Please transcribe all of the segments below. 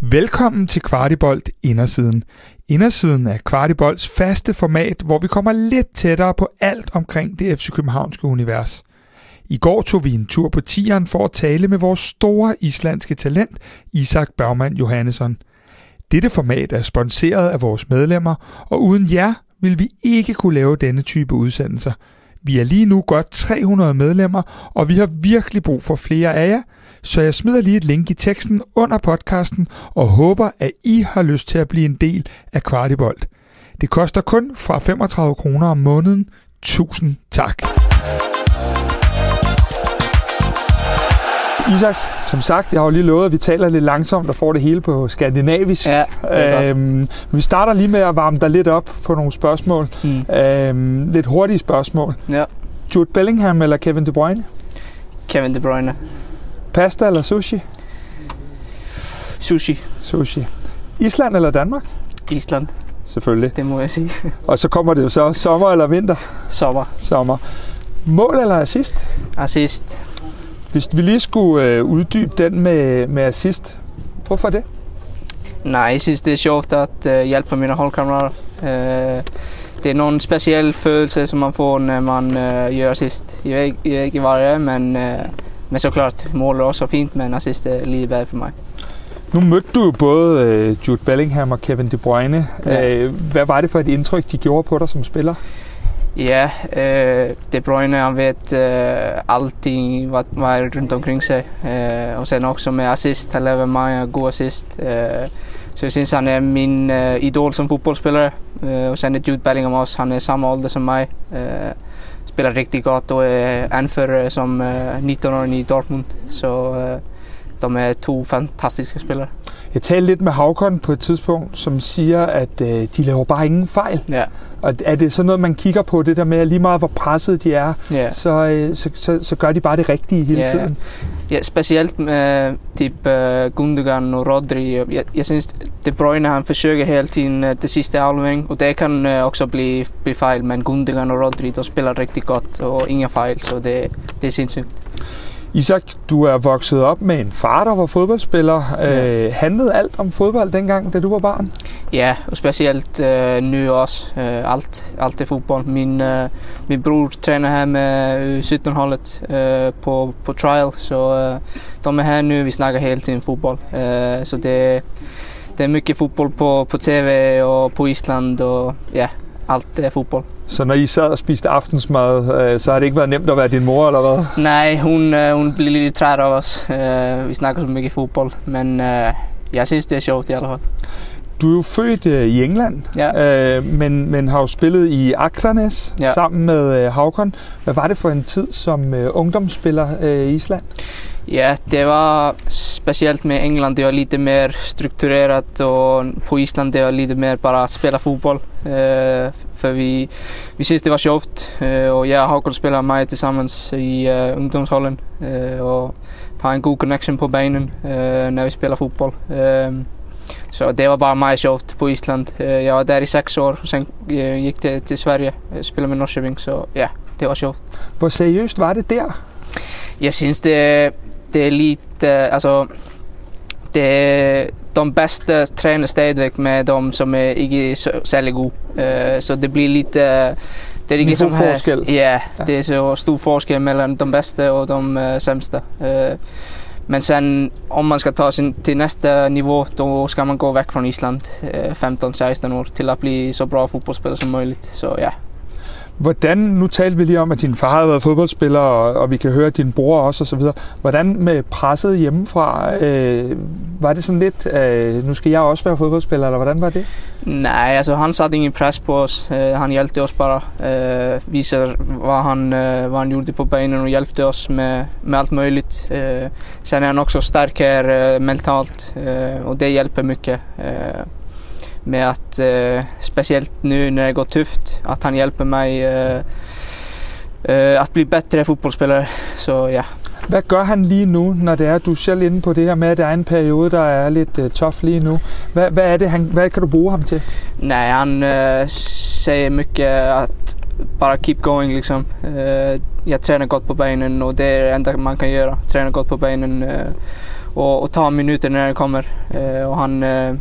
Velkommen til Kvartibolt Indersiden. Indersiden er Kvartibolds faste format, hvor vi kommer lidt tættere på alt omkring det FC Københavnske univers. I går tog vi en tur på tieren for at tale med vores store islandske talent, Isak Bergman Johannesson. Dette format er sponsoreret af vores medlemmer, og uden jer vil vi ikke kunne lave denne type udsendelser. Vi er lige nu godt 300 medlemmer, og vi har virkelig brug for flere af jer – så jeg smider lige et link i teksten under podcasten og håber, at I har lyst til at blive en del af Kvartibolt. Det koster kun fra 35 kroner om måneden. Tusind tak. Isak, som sagt, jeg har jo lige lovet, at vi taler lidt langsomt og får det hele på skandinavisk. Ja, øhm, vi starter lige med at varme dig lidt op på nogle spørgsmål. Mm. Øhm, lidt hurtige spørgsmål. Ja. Jude Bellingham eller Kevin De Bruyne? Kevin De Bruyne. Pasta eller sushi? Sushi. Sushi. Island eller Danmark? Island. Selvfølgelig. Det må jeg sige. Og så kommer det jo så sommer eller vinter? Sommer. Sommer. Mål eller assist? Assist. Hvis vi lige skulle øh, uddybe den med, med assist, hvorfor det? Nej, jeg synes det er sjovt at øh, hjælpe mine holdkammerater. Øh, det er nogle specielle følelser, som man får, når man øh, gør assist. Jeg ved, jeg ved ikke, hvad det er, men øh, men så klart, mål er også fint, men assist er lige bedre for mig. Nu mødte du jo både øh, Jude Bellingham og Kevin De Bruyne. Ja. Øh, hvad var det for et indtryk, de gjorde på dig som spiller? Ja, øh, De Bruyne han vet øh, allting vad, vad är runt omkring sig. Øh, och sen också med assist, han laver många god assist. Øh, så jag syns han är min øh, idol som fotbollsspelare. Øh, och sen är Jude Bellingham också, han är samma ålder som mig. Øh, spelar riktigt gott och är anförare som eh, 19-åring i Dortmund. Så eh, de er to fantastiske spillere. Jeg talte lidt med Havkon på et tidspunkt, som siger, at øh, de laver bare ingen fejl. Ja. Og er det sådan noget, man kigger på, det der med, at lige meget hvor presset de er, ja. så, øh, så, så, så gør de bare det rigtige hele ja. tiden? Ja, specielt med typ uh, Gundogan og Rodri. Jeg, jeg synes, De Bruyne han forsøger hele tiden uh, det sidste aflevering, og det kan uh, også blive, blive fejl, men Gundogan og Rodri, de spiller rigtig godt, og ingen fejl, så det, det er sindssygt. Isak, du er vokset op med en far, der var fodboldspiller. Ja. Øh, handlede alt om fodbold dengang, da du var barn? Ja, og specielt øh, nu også. Øh, alt, alt er fodbold. Min, øh, min bror træner her med 17-holdet øh, på, på trial, så øh, de er her nu. Vi snakker hele tiden fodbold. Øh, så det, det er mycket fodbold på, på tv og på Island, og ja, alt er fodbold. Så når I sad og spiste aftensmad, øh, så har det ikke været nemt at være din mor, eller hvad? Nej, hun, øh, hun blev lidt træt af os. Øh, vi snakker så mycket fodbold, men øh, jeg synes, det er sjovt i hvert fald. Du er jo født øh, i England, ja. øh, men, men har jo spillet i Akranes ja. sammen med øh, Havkon. Hvad var det for en tid som øh, ungdomsspiller øh, i Island? Ja, det var speciellt med England. Det var lite mer strukturerat och på Island det var lite mer bara spela fotboll. Eh, för vi, vi syns det var tjockt eh, och jag och Håkon spelade med tillsammans i eh, ungdomshallen eh, och har en god connection på benen eh, när vi spelar fotboll. Eh, så det var bara mig tjockt på Island. Eh, jag var där i sex år och sen eh, gick det till Sverige och spelade med Norrköping. Så ja, det var tjockt. Hvor seriøst var det der? Jag syns det det är lite, alltså det är de bästa tränar stadigvæk med de som är inte särskilt gode. Uh, så det blir lite det är liksom här, forskel. Ja, ja, det är så stor forskel mellan de bästa och de uh, sämsta. Uh, men sen om man ska ta sin till nästa nivå då ska man gå väck från Island 15-16 år till att bli så bra fotbollsspelare som möjligt. Så ja, Hvordan, nu talte vi lige om, at din far har været fodboldspiller, og, og vi kan høre, at din bror også osv. Hvordan med presset hjemmefra? Øh, var det sådan lidt, øh, nu skal jeg også være fodboldspiller, eller hvordan var det? Nej, altså han satte ingen pres på os. Uh, han hjælpte os bare. Øh, uh, viser, hvad han, uh, hvad han gjorde på banen og hjælpte os med, med alt muligt. Uh, sen er han også stærkere uh, mentalt, uh, og det hjælper mycket. Uh, med att eh, speciellt nu när det går tufft att han hjälper mig eh, eh, att bli bättre fotbollsspelare. Så ja. Hvad gør han lige nu, når det er, du selv inde på det her med, at der er en periode, der er lidt uh, tough lige nu? Hvad, hvad er det, han, hvad kan du bruge ham til? Nej, han uh, säger mycket att bara keep going liksom. Uh, jag tränar gott på benen och det är det enda man kan göra. Träna gott på benen uh, och, och ta minuter när det kommer. Eh, och han, eh,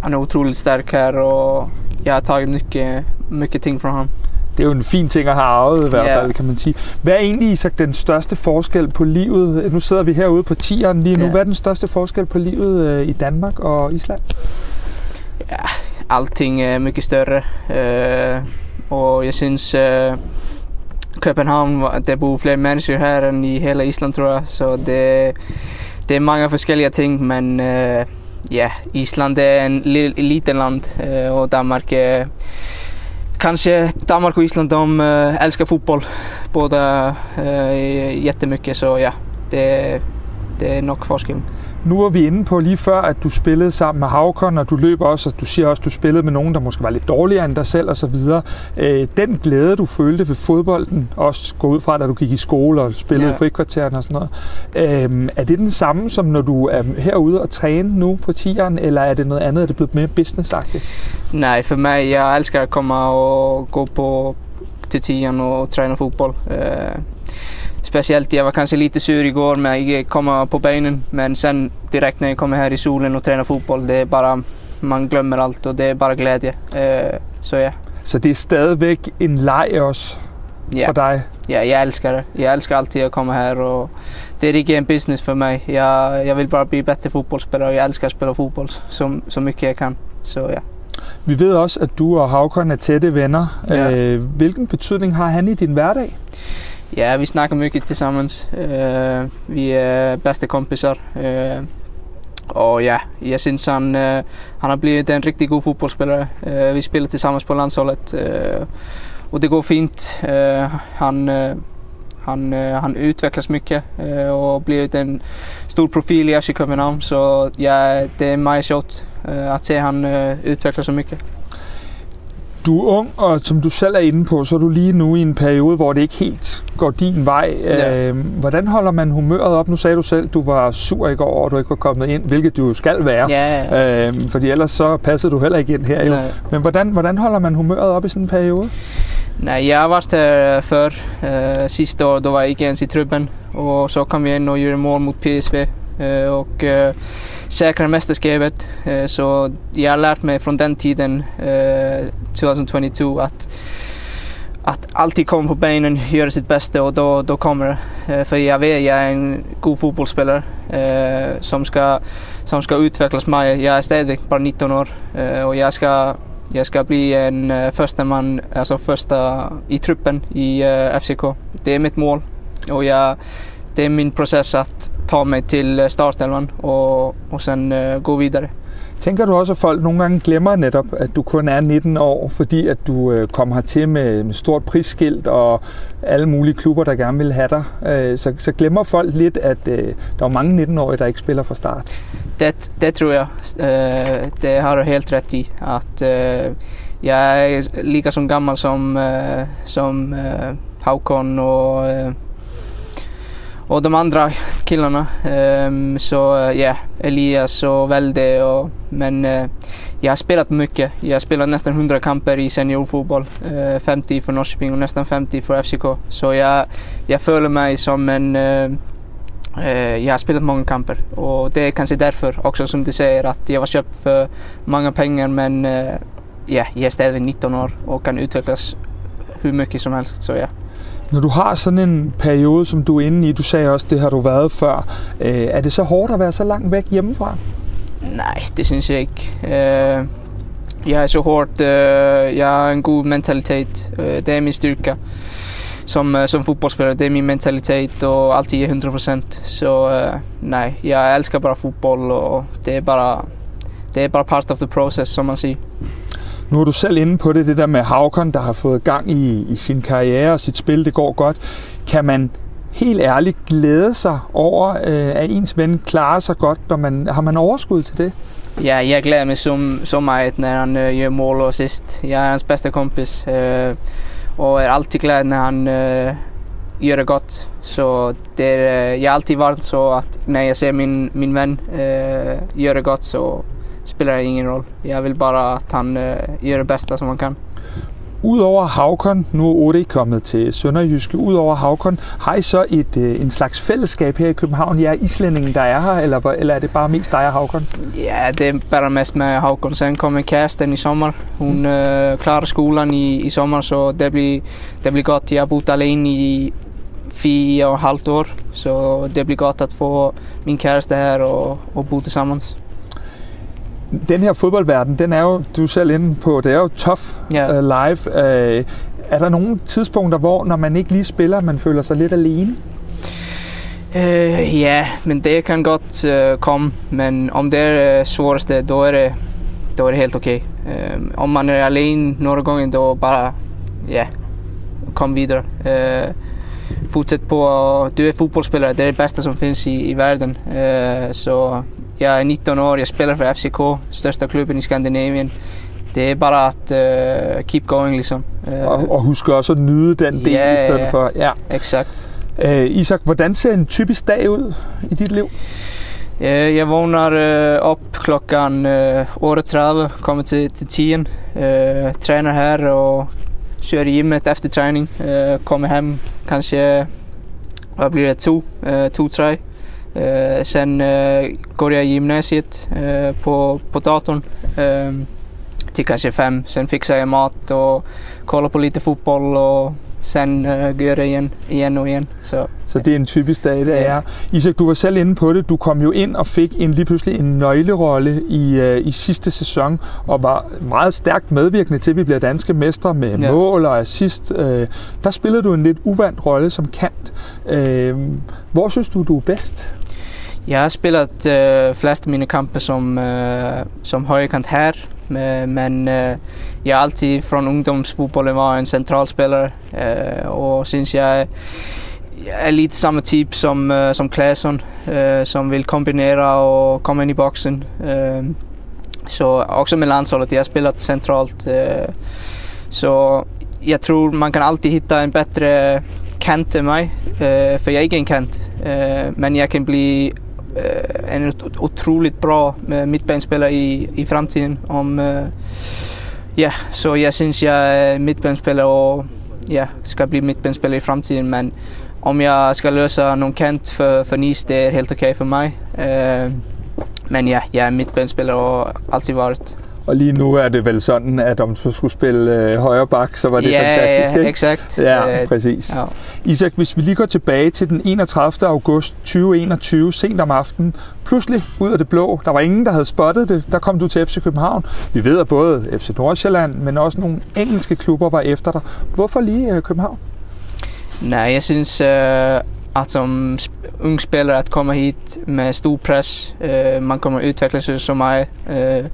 han är otroligt stark här och jeg har taget mycket, mycket ting fra ham. Det er jo en fin ting at have arvet i hvert fald, kan man sige. Hvad er egentlig så den største forskel på livet? Nu sidder vi herude på tieren lige nu. Ja. Hvad er den største forskel på livet øh, i Danmark og Island? Ja, allting är mycket större. Eh, och jag syns eh, Köpenhamn, var- det bor fler människor här än i hela Island tror jag. Så det, det är många olika ting men eh, ja, Island är en li, liten land eh, och Danmark är Kanske Danmark och Island de eh, älskar fotboll båda eh, jättemycket så ja, det, det är nog forskellen. Nu var vi inde på lige før, at du spillede sammen med Havkon, og du løb også, og du siger også, at du spillede med nogen, der måske var lidt dårligere end dig selv osv. Øh, den glæde, du følte ved fodbolden, også gå ud fra, da du gik i skole og spillede Ja. frikvarteren og sådan noget, øh, er det den samme, som når du er herude og træne nu på tieren, eller er det noget andet, er det blevet mere businessagtigt? Nej, för mig, jag älskar att komma och gå på till tian och träna fotboll. Speciellt, jag var kanske lite sur igår med att komma på benen. Men sen direkt när jag kommer här i solen och tränar fotboll, det är bara, man glömmer allt och det är bara glädje. Eh, så ja, Så det er stadigvæk en leg også ja, for dig. ja, jag älskar det. Jag älskar alltid att komma här och det är inte en business för mig. Jag, jag vill bara bli bättre fotbollsspelare och jag älskar att spela fotboll så, så mycket jag kan. Så ja. Vi ved også, at du og Havkon er tætte venner. Ja. Øh, hvilken betydning har han i din hverdag? Ja, vi snakker mycket tillsammans. Eh, øh, vi är bästa kompisar. Eh, øh, och ja, jag syns han, eh, han har blivit en riktigt god fotbollsspelare. Eh, vi spelar tillsammans på landslaget eh, och det går fint. Eh, han, uh, han, uh, han utvecklas mycket eh, och blivit en stor profil i FC Köpenhamn. Så ja, det är my shot uh, att se han uh, utvecklas så mycket. Du er ung, og som du selv er inde på, så er du lige nu i en periode, hvor det ikke helt går din vej. Ja. Øh, hvordan holder man humøret op? Nu sagde du selv, du var sur i går at du ikke var kommet ind, hvilket du skal være. Ja, ja. Øh, fordi ellers så passede du heller ikke ind her. Jo. Nej. Men hvordan, hvordan holder man humøret op i sådan en periode? Nej, jag har varit här för eh, sista år, då var jag inte ens i truppen. Och så kom jag in och gjorde mål mot PSV eh, och eh, säkra mästerskapet. Eh, så jag har lärt mig från den tiden, eh, 2022, att att alltid komma på benen, göra sitt bästa och då, då kommer det. Eh, för jag vet, jag är en god fotbollsspelare eh, som, ska, som ska utvecklas mig. Jag är stadigvæk bara 19 år eh, och jag ska jag ska bli en uh, första man, alltså första i truppen i eh, FCK. Det är mitt mål och jag, det är min process att ta mig till eh, startelvan och, och sen eh, gå vidare. Tænker du også, at folk nogle gange glemmer netop, at du kun er 19 år, fordi at du øh, kom hertil med, med stort prisskilt og alle mulige klubber, der gerne vil have dig. Øh, så, så glemmer folk lidt, at øh, der er mange 19-årige, der ikke spiller fra start. Det, det tror jag. Eh, det har du helt rätt i. Att eh, jag är lika som gammal som, eh, som eh, Haukon och, eh, och de andra killarna. Ehm, så eh, ja, Elias och Velde. Och, men eh, uh, jag har spelat mycket. Jag har spelat nästan 100 kamper i seniorfotboll. Eh, 50 för Norrköping och nästan 50 för FCK. Så jag, jag följer mig som en eh, eh jag har spelat många kamper och det är kanske därför också som du säger att jag var köpt för många pengar men eh, ja, jag är stadigvæk 19 år och kan utvecklas hur mycket som helst så ja. Når du har sådan en periode, som du er inde i, du sagde også, det har du været før, øh, er det så hårdt at være så langt væk hjemmefra? Nej, det synes jeg ikke. Øh, jeg er så hårdt. Øh, jeg har en god mentalitet. Øh, det er min styrke. Som, øh, som fodboldspiller, det er min mentalitet og altid 100%. Så øh, nej, jeg elsker bare fodbold, og det er bare, det er bare part of the process som man siger. Nu er du selv inde på det, det der med Havkon, der har fået gang i, i sin karriere og sit spil, det går godt. Kan man helt ærligt glæde sig over, øh, at ens ven klarer sig godt, når man, har man overskud til det? Ja, jeg glæder mig så, så meget, når han øh, gør mål og sidst. Jeg er hans bedste kompis øh, og er altid glad når han øh, gør det godt. Så det er, øh, uh, jag har alltid så at når jeg ser min, min ven øh, gøre det godt, så spelar det ingen roll. Jag vill bara att han uh, gör det bästa som han kan. Udover Havkon, nu er Ode kommet til Sønderjyske, udover Havkon, har I så et, øh, en slags fællesskab her i København? Jeg er islændingen, der er her, eller, eller er det bare mest dig og Havkon? Ja, det er bare mest med Havkon. Sen kommer kæresten i sommer. Hun øh, klarer skolen i, i sommer, så det bliver, det bliver godt. Jeg har boet alene i fire og et halvt år, så det bliver godt at få min kæreste her og, og bo sammen den her fodboldverden, den er jo, du er selv inde på, det er jo tough yeah. uh, live. Uh, er der nogle tidspunkter, hvor når man ikke lige spiller, man føler sig lidt alene? Uh, ja, men det kan godt uh, komme. Men om det er det svåreste, då er det, då er det helt okay. Uh, om man er alene nogle gange, då bare, ja, kom videre. Uh, fortsæt på, du er fodboldspiller, det er det bedste, som findes i, i verden. Uh, så jeg er 19 år, jeg spiller for FCK, største klubben i Skandinavien. Det er bare at uh, keep going, ligesom. Uh, og, og husk også at nyde den del ja, i stedet for. Ja, exakt. Uh, Isak, hvordan ser en typisk dag ud i dit liv? Uh, jeg vågner uh, op klokken uh, 38, kommer til, til 10, uh, træner her og kører hjemmet efter træning. Uh, kommer hjem kanskje, hvad bliver det, to, uh, to, tre. Uh, sen uh, går jag i gymnasiet uh, på, på datorn uh, till kanske fem. Sen fixar jag mat och kollar på lite fotboll och sen uh, gør det igen, igen og igen. Så, så det er en typisk dag, det er. Isak, du var selv inde på det. Du kom jo ind og fik en lige pludselig en nøglerolle i, uh, i sidste sæson, og var meget stærkt medvirkende til, at vi bliver danske mestre med ja. mål og assist. Uh, der spillede du en lidt uvandt rolle som kant. Uh, hvor synes du, du er bedst? Jeg har spillet øh, flest af mine kampe som, øh, som højrekant her, men øh, jeg har altid fra ungdomsfodbolden var en centralspiller, øh, og synes jeg er lidt samme type som, øh, som Claesson, øh, som vil kombinere og komme ind i boksen. Øh, så også med landsholdet, jeg har spillet centralt. Øh, så jeg tror man kan altid hitta en bättre kant än mig, øh, för er ikke en kant. Øh, men jag kan bli øh, en otroligt bra eh, mittbanespelare i, i framtiden. Om, øh, ja, så jeg syns jag er mittbanespelare och ja, ska bli mittbanespelare i framtiden. Men om jag ska lösa någon kant för, för Nice, det är helt okej okay för mig. Eh, men ja, jeg er midtbanespiller og alltid varit. Og lige nu er det vel sådan, at om du skulle spille øh, højre bak, så var det ja, fantastisk, ikke? Ja, exakt. Ja, præcis. Ja. Isak, hvis vi lige går tilbage til den 31. august 2021, sent om aftenen, pludselig ud af det blå, der var ingen, der havde spottet det, der kom du til FC København. Vi ved, at både FC Nordsjælland, men også nogle engelske klubber var efter dig. Hvorfor lige øh, København? Nej, jeg synes, øh, at som ung spiller at komme hit med stor pres, øh, man kommer udvikle sig så meget. Øh,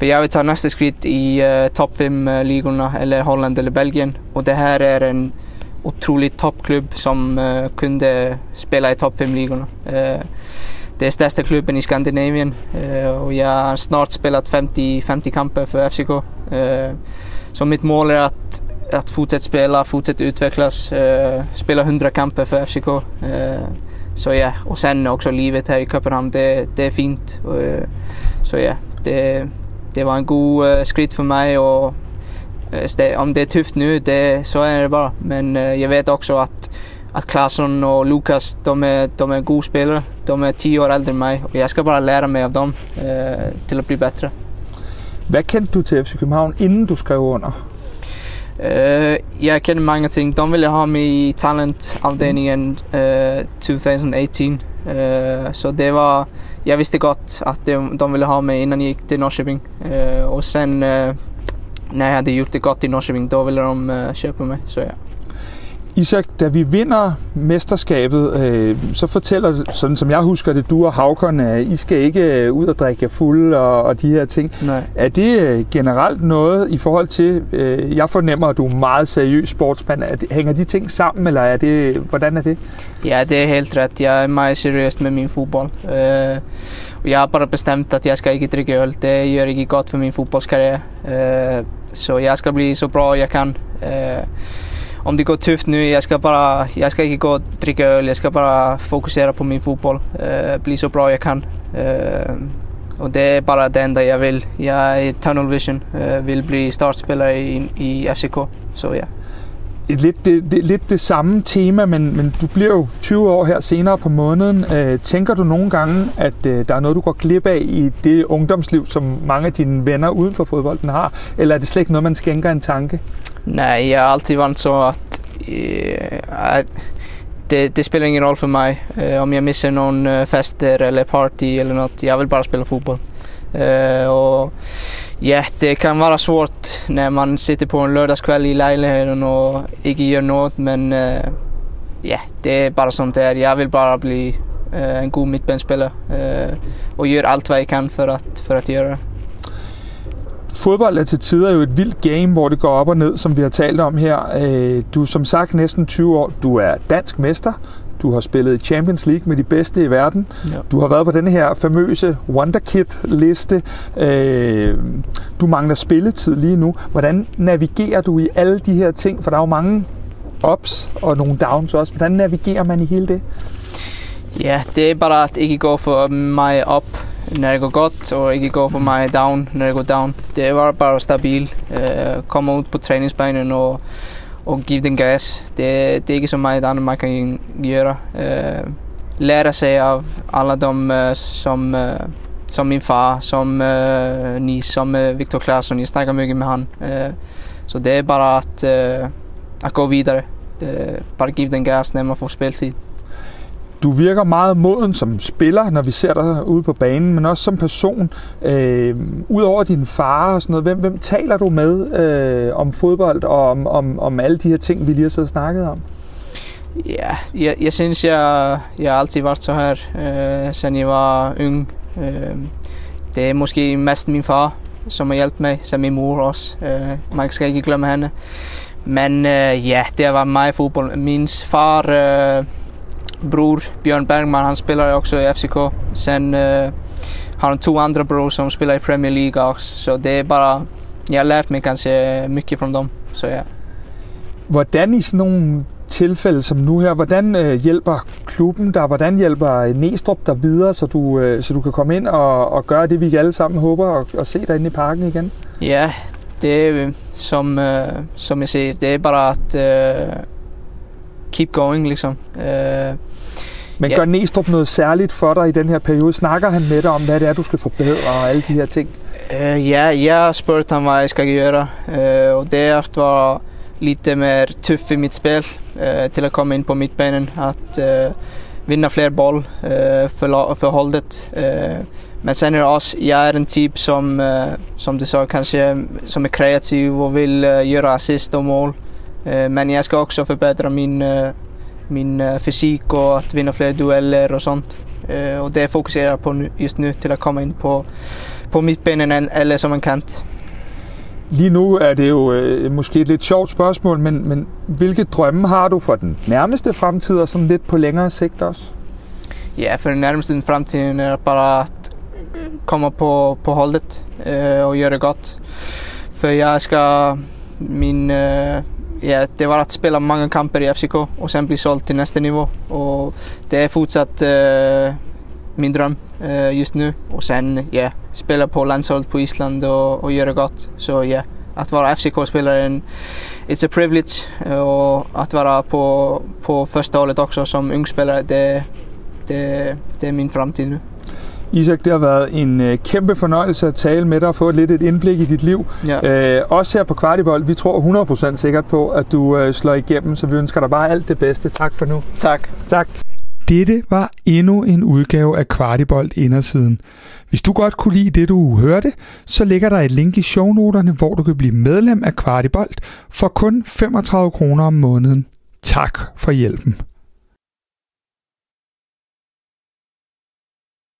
för jag vill ta nästa skritt i uh, topp 5-ligorna, eh, eller Holland eller Belgien. Och det här är en otrolig toppklubb som uh, kunde spela i topp 5-ligorna. Uh, det är största klubben i Skandinavien och jag har snart spelat 50, 50 kamper för FCK. så mitt mål är att, att fortsätta spela, fortsätta utvecklas, spela 100 kamper för FCK. så ja, och sen också livet här i Köpenhamn, det, det är fint. så ja, det, det var en god uh, skridt for mig, og uh, om det er tøft nu, det, så er det bare. Men uh, jeg ved også, at, at Klaasson og Lukas, de er, de er gode spillere. De er 10 år ældre end mig, og jeg skal bare lære mig af dem uh, til at blive bedre. Hvad kendte du til FC København, inden du skrev under? Uh, jeg kender mange ting. De ville have mig i talentafdelingen uh, 2018. Uh, så det var jag visste gott att de, de ville ha mig innan jag gick till Norrköping. Uh, och sen uh, när jag hade gjort det gott i Norrköping, då ville de uh, köpa mig. Så ja. Isak, da vi vinder mesterskabet, øh, så fortæller, sådan som jeg husker det, du og Havkon, at I skal ikke øh, ud og drikke fuld og, og de her ting. Nej. Er det øh, generelt noget i forhold til, øh, jeg fornemmer, at du er meget seriøs sportsmand. Er det, hænger de ting sammen, eller er det, hvordan er det? Ja, det er helt rätt. Jeg er meget seriøs med min fodbold. Øh, jeg har bare bestemt, at jeg skal ikke drikke øl. Det gør ikke godt for min fodboldskarriere. Øh, så jeg skal blive så bra jeg kan. Øh, om det går tufft nu, jeg skal bare, jeg skal ikke gå og drikke øl, jeg skal bare fokusere på min fodbold, øh, blive så bra jeg kan. Øh, og det er bare det der jeg vil. Jeg er tunnel vision, øh, vil blive startspiller i, i FCK, så ja. Lidt det, det, lidt det samme tema, men, men du bliver jo 20 år her senere på måneden. Øh, tænker du nogle gange, at øh, der er noget, du går glip af i det ungdomsliv, som mange af dine venner uden for fodbolden har? Eller er det slet ikke noget, man skænker en tanke? Nej, jeg har altid været så, at, øh, at det, det spelar ingen roll för mig øh, om jag missar någon øh, fester eller party eller något. Jag vill bara spela fotboll. Eh, øh, och ja, det kan vara svårt när man sitter på en lördagskväll i lägenheten och ikke gør något men eh, ja, det är bara det er. Jag vill bara bli eh, øh, en god midtbanespiller øh, eh, och gör allt hvad jag kan för att, för att göra det. Fodbold er til tider jo et vildt game, hvor det går op og ned, som vi har talt om her. Du er som sagt næsten 20 år. Du er dansk mester. Du har spillet i Champions League med de bedste i verden. Ja. Du har været på den her famøse Wonderkid-liste. Øh, du mangler spilletid lige nu. Hvordan navigerer du i alle de her ting? For der er jo mange ups og nogle downs også. Hvordan navigerer man i hele det? Ja, det er bare at ikke gå for mig op när det går gott och inte gå för mig down när det går down. Det var bara stabil. Uh, komma ut på träningsbenen och, og give den gas. Det, det är ikke så meget andet, man kan göra. Uh, øh, lære sig av alla de uh, øh, som, uh, som min far, som uh, ni, som uh, Viktor Claesson. Jeg snackar mycket med han. Uh, så det är bara att, uh, at gå vidare. Uh, bare give den gas når man får spiltid. Du virker meget moden som spiller, når vi ser dig ude på banen, men også som person. Øh, Udover din far og sådan noget, hvem, hvem taler du med øh, om fodbold og om, om, om alle de her ting, vi lige har siddet og snakket om? Ja, jeg, jeg synes, jeg, jeg har altid været så her, øh, siden jeg var ung. Øh, det er måske mest min far, som har hjulpet mig, som min mor også. Øh, man skal ikke glemme hende. Men øh, ja, det var mig fodbold. Min far... Øh, bror Björn Bergman, han spelar också i FCK. Sen uh, har han två andra bror som spelar i Premier League också. Så det är bara, jag har lärt mig kanske mycket från dem. Så ja. Hvordan i sådan nogle tilfælde som nu her, hvordan øh, hjælper klubben dig? Hvordan hjælper Næstrup dig videre, så du, øh, så du kan komme ind og, og gøre det, vi alle sammen håber, og, og se dig inde i parken igen? Ja, det er som, øh, som jeg siger, det er bare at øh, keep going liksom. Øh, men gør Næstrup noget særligt for dig i den her periode? Snakker han med dig om, hvad det er, du skal forbedre og alle de her ting? Uh, ja, jeg har spurgt ham, hvad jeg skal gøre. Uh, og det er at være lidt mere tuff i mit spil uh, til at komme ind på midtbanen. At uh, vinde flere bold uh, for, for holdet. Uh, men sen er det også, jeg er en type som, uh, som du sa, kanske som er kreativ og vil uh, gøre assist og mål. Uh, men jeg skal også forbedre min uh, min uh, fysik och att vinna fler dueller och sånt. Och det fokuserar jag på just nu till att komma in på, på mittbenen eller som en kant. Lige nu er det jo øh, måske et lidt sjovt spørgsmål, men, men hvilke drømme har du for den nærmeste fremtid og sådan lidt på længere sigt også? Ja, for den nærmeste fremtiden er bare at komme på, på holdet øh, og gøre det godt. For jeg skal min, øh, ja, det var att spela många kamper i FCK och sen bli såld till nästa nivå. Och det är fortsatt eh, øh, min dröm uh, øh, just nu. Och sen ja, spela på landslaget på Island och, och göra gott. Så ja, att vara FCK-spelare it's a privilege. Och att vara på, på första hållet också som ung spelare, det, det, det är min framtid nu. Isak, det har været en øh, kæmpe fornøjelse at tale med dig og få lidt et indblik i dit liv. Ja. Øh, også her på Kvartibold, vi tror 100% sikkert på, at du øh, slår igennem, så vi ønsker dig bare alt det bedste. Tak for nu. Tak. Tak. Dette var endnu en udgave af Kvartibold Indersiden. Hvis du godt kunne lide det, du hørte, så ligger der et link i shownoterne, hvor du kan blive medlem af Kvartibold for kun 35 kroner om måneden. Tak for hjælpen.